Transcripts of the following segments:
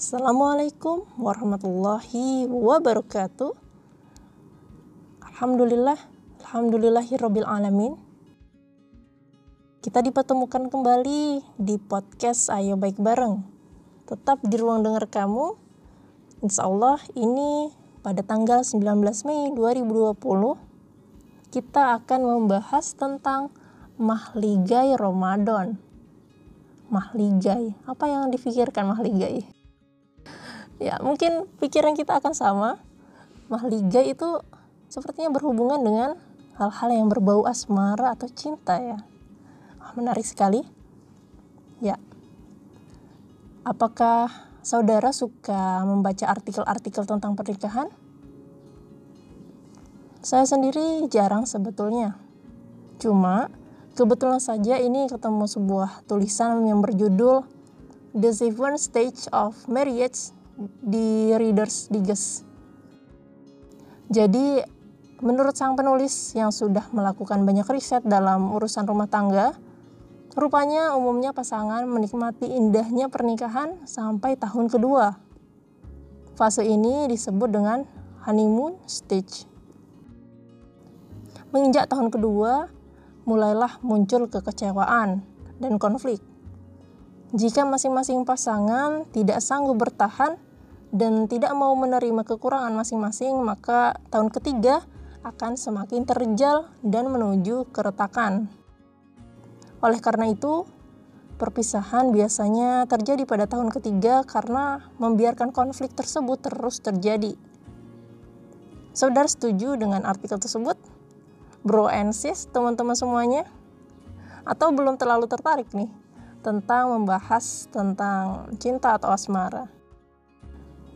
Assalamualaikum warahmatullahi wabarakatuh. Alhamdulillah, alhamdulillahirabbil alamin. Kita dipertemukan kembali di podcast Ayo Baik Bareng. Tetap di ruang dengar kamu. Insya Allah ini pada tanggal 19 Mei 2020 kita akan membahas tentang mahligai Ramadan. Mahligai, apa yang dipikirkan mahligai? Ya, mungkin pikiran kita akan sama. Mahligai itu sepertinya berhubungan dengan hal-hal yang berbau asmara atau cinta ya. Oh, menarik sekali. Ya. Apakah saudara suka membaca artikel-artikel tentang pernikahan? Saya sendiri jarang sebetulnya. Cuma kebetulan saja ini ketemu sebuah tulisan yang berjudul The Seven Stage of Marriage di Reader's Digest. Jadi Menurut sang penulis yang sudah melakukan banyak riset dalam urusan rumah tangga, rupanya umumnya pasangan menikmati indahnya pernikahan sampai tahun kedua. Fase ini disebut dengan honeymoon stage. Menginjak tahun kedua, mulailah muncul kekecewaan dan konflik. Jika masing-masing pasangan tidak sanggup bertahan dan tidak mau menerima kekurangan masing-masing, maka tahun ketiga akan semakin terjal dan menuju keretakan. Oleh karena itu, perpisahan biasanya terjadi pada tahun ketiga karena membiarkan konflik tersebut terus terjadi. Saudara setuju dengan artikel tersebut? Bro and sis, teman-teman semuanya? Atau belum terlalu tertarik nih tentang membahas tentang cinta atau asmara?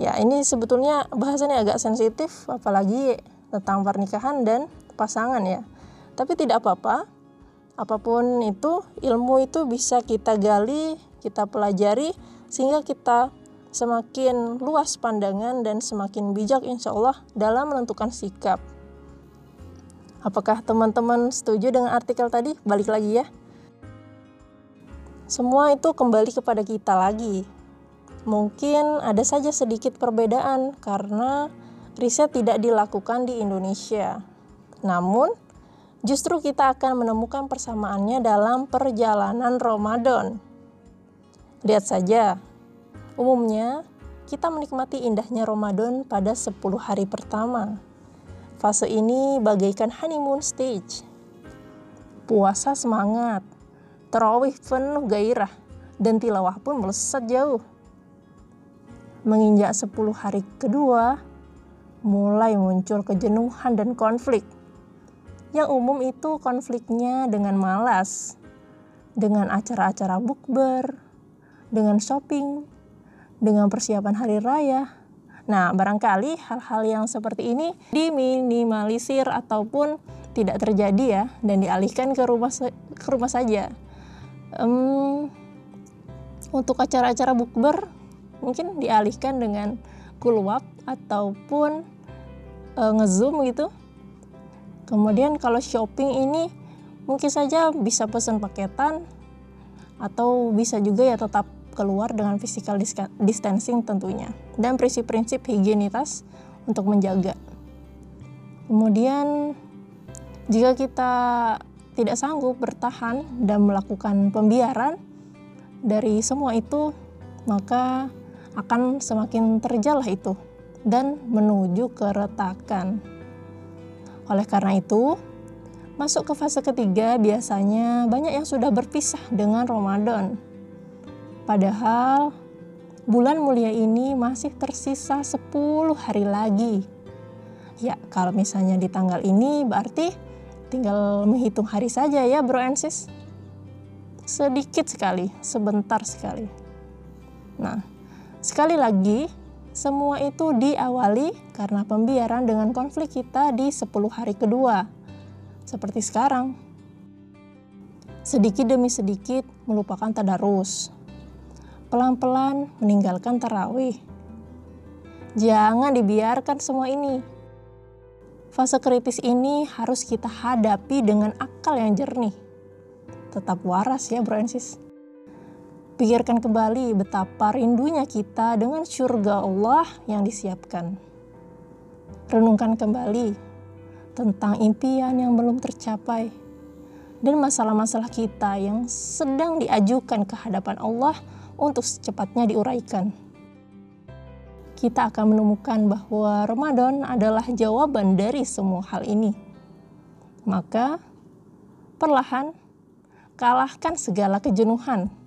Ya, ini sebetulnya bahasannya agak sensitif, apalagi tentang pernikahan dan pasangan ya. Tapi tidak apa-apa. Apa pun itu, ilmu itu bisa kita gali, kita pelajari sehingga kita semakin luas pandangan dan semakin bijak insya Allah dalam menentukan sikap. Apakah teman-teman setuju dengan artikel tadi? Balik lagi ya. Semua itu kembali kepada kita lagi. Mungkin ada saja sedikit perbedaan karena riset tidak dilakukan di Indonesia. Namun, justru kita akan menemukan persamaannya dalam perjalanan Ramadan. Lihat saja, umumnya kita menikmati indahnya Ramadan pada 10 hari pertama. Fase ini bagaikan honeymoon stage. Puasa semangat, terawih penuh gairah, dan tilawah pun melesat jauh. Menginjak 10 hari kedua, mulai muncul kejenuhan dan konflik. Yang umum itu konfliknya dengan malas, dengan acara-acara bukber, dengan shopping, dengan persiapan hari raya. Nah, barangkali hal-hal yang seperti ini diminimalisir ataupun tidak terjadi ya dan dialihkan ke rumah ke rumah saja. Um, untuk acara-acara bukber mungkin dialihkan dengan kulwap ataupun e, ngezoom gitu. Kemudian kalau shopping ini mungkin saja bisa pesan paketan atau bisa juga ya tetap keluar dengan physical distancing tentunya dan prinsip-prinsip higienitas untuk menjaga. Kemudian jika kita tidak sanggup bertahan dan melakukan pembiaran dari semua itu, maka akan semakin terjalah itu dan menuju keretakan. Oleh karena itu, masuk ke fase ketiga biasanya banyak yang sudah berpisah dengan Ramadan. Padahal bulan mulia ini masih tersisa 10 hari lagi. Ya, kalau misalnya di tanggal ini berarti tinggal menghitung hari saja ya bro and. Sedikit sekali, sebentar sekali. Nah, Sekali lagi, semua itu diawali karena pembiaran dengan konflik kita di 10 hari kedua. Seperti sekarang. Sedikit demi sedikit melupakan tadarus. Pelan-pelan meninggalkan tarawih. Jangan dibiarkan semua ini. Fase kritis ini harus kita hadapi dengan akal yang jernih. Tetap waras ya bro and sis. Pikirkan kembali betapa rindunya kita dengan surga Allah yang disiapkan. Renungkan kembali tentang impian yang belum tercapai dan masalah-masalah kita yang sedang diajukan ke hadapan Allah untuk secepatnya diuraikan. Kita akan menemukan bahwa Ramadan adalah jawaban dari semua hal ini. Maka, perlahan kalahkan segala kejenuhan.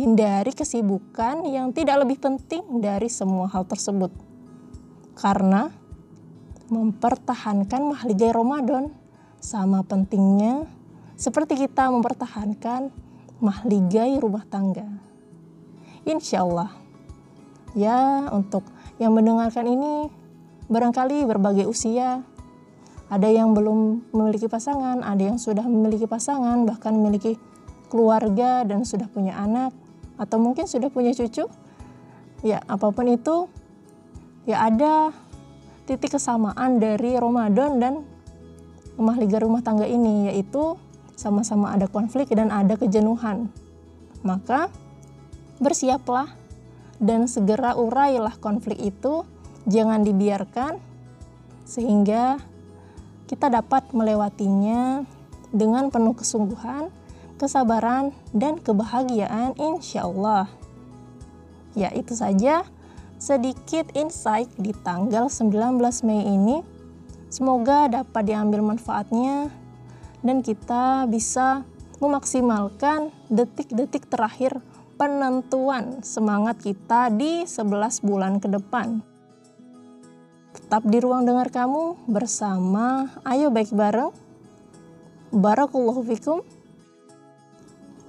Hindari kesibukan yang tidak lebih penting dari semua hal tersebut. Karena mempertahankan mahligai Ramadan sama pentingnya seperti kita mempertahankan mahligai rumah tangga. Insya Allah, ya untuk yang mendengarkan ini barangkali berbagai usia, ada yang belum memiliki pasangan, ada yang sudah memiliki pasangan, bahkan memiliki keluarga dan sudah punya anak, atau mungkin sudah punya cucu. Ya, apa pun itu, ya ada titik kesamaan dari Ramadan dan mahligai rumah tangga ini, yaitu sama-sama ada konflik dan ada kejenuhan. Maka bersiaplah dan segera urailah konflik itu, jangan dibiarkan sehingga kita dapat melewatinya dengan penuh kesungguhan, kesabaran, dan kebahagiaan insya Allah. Ya itu saja sedikit insight di tanggal 19 Mei ini. Semoga dapat diambil manfaatnya dan kita bisa memaksimalkan detik-detik terakhir penentuan semangat kita di 11 bulan ke depan. Tetap di ruang dengar kamu bersama Ayo Baik Bareng. Barakallahu fikum.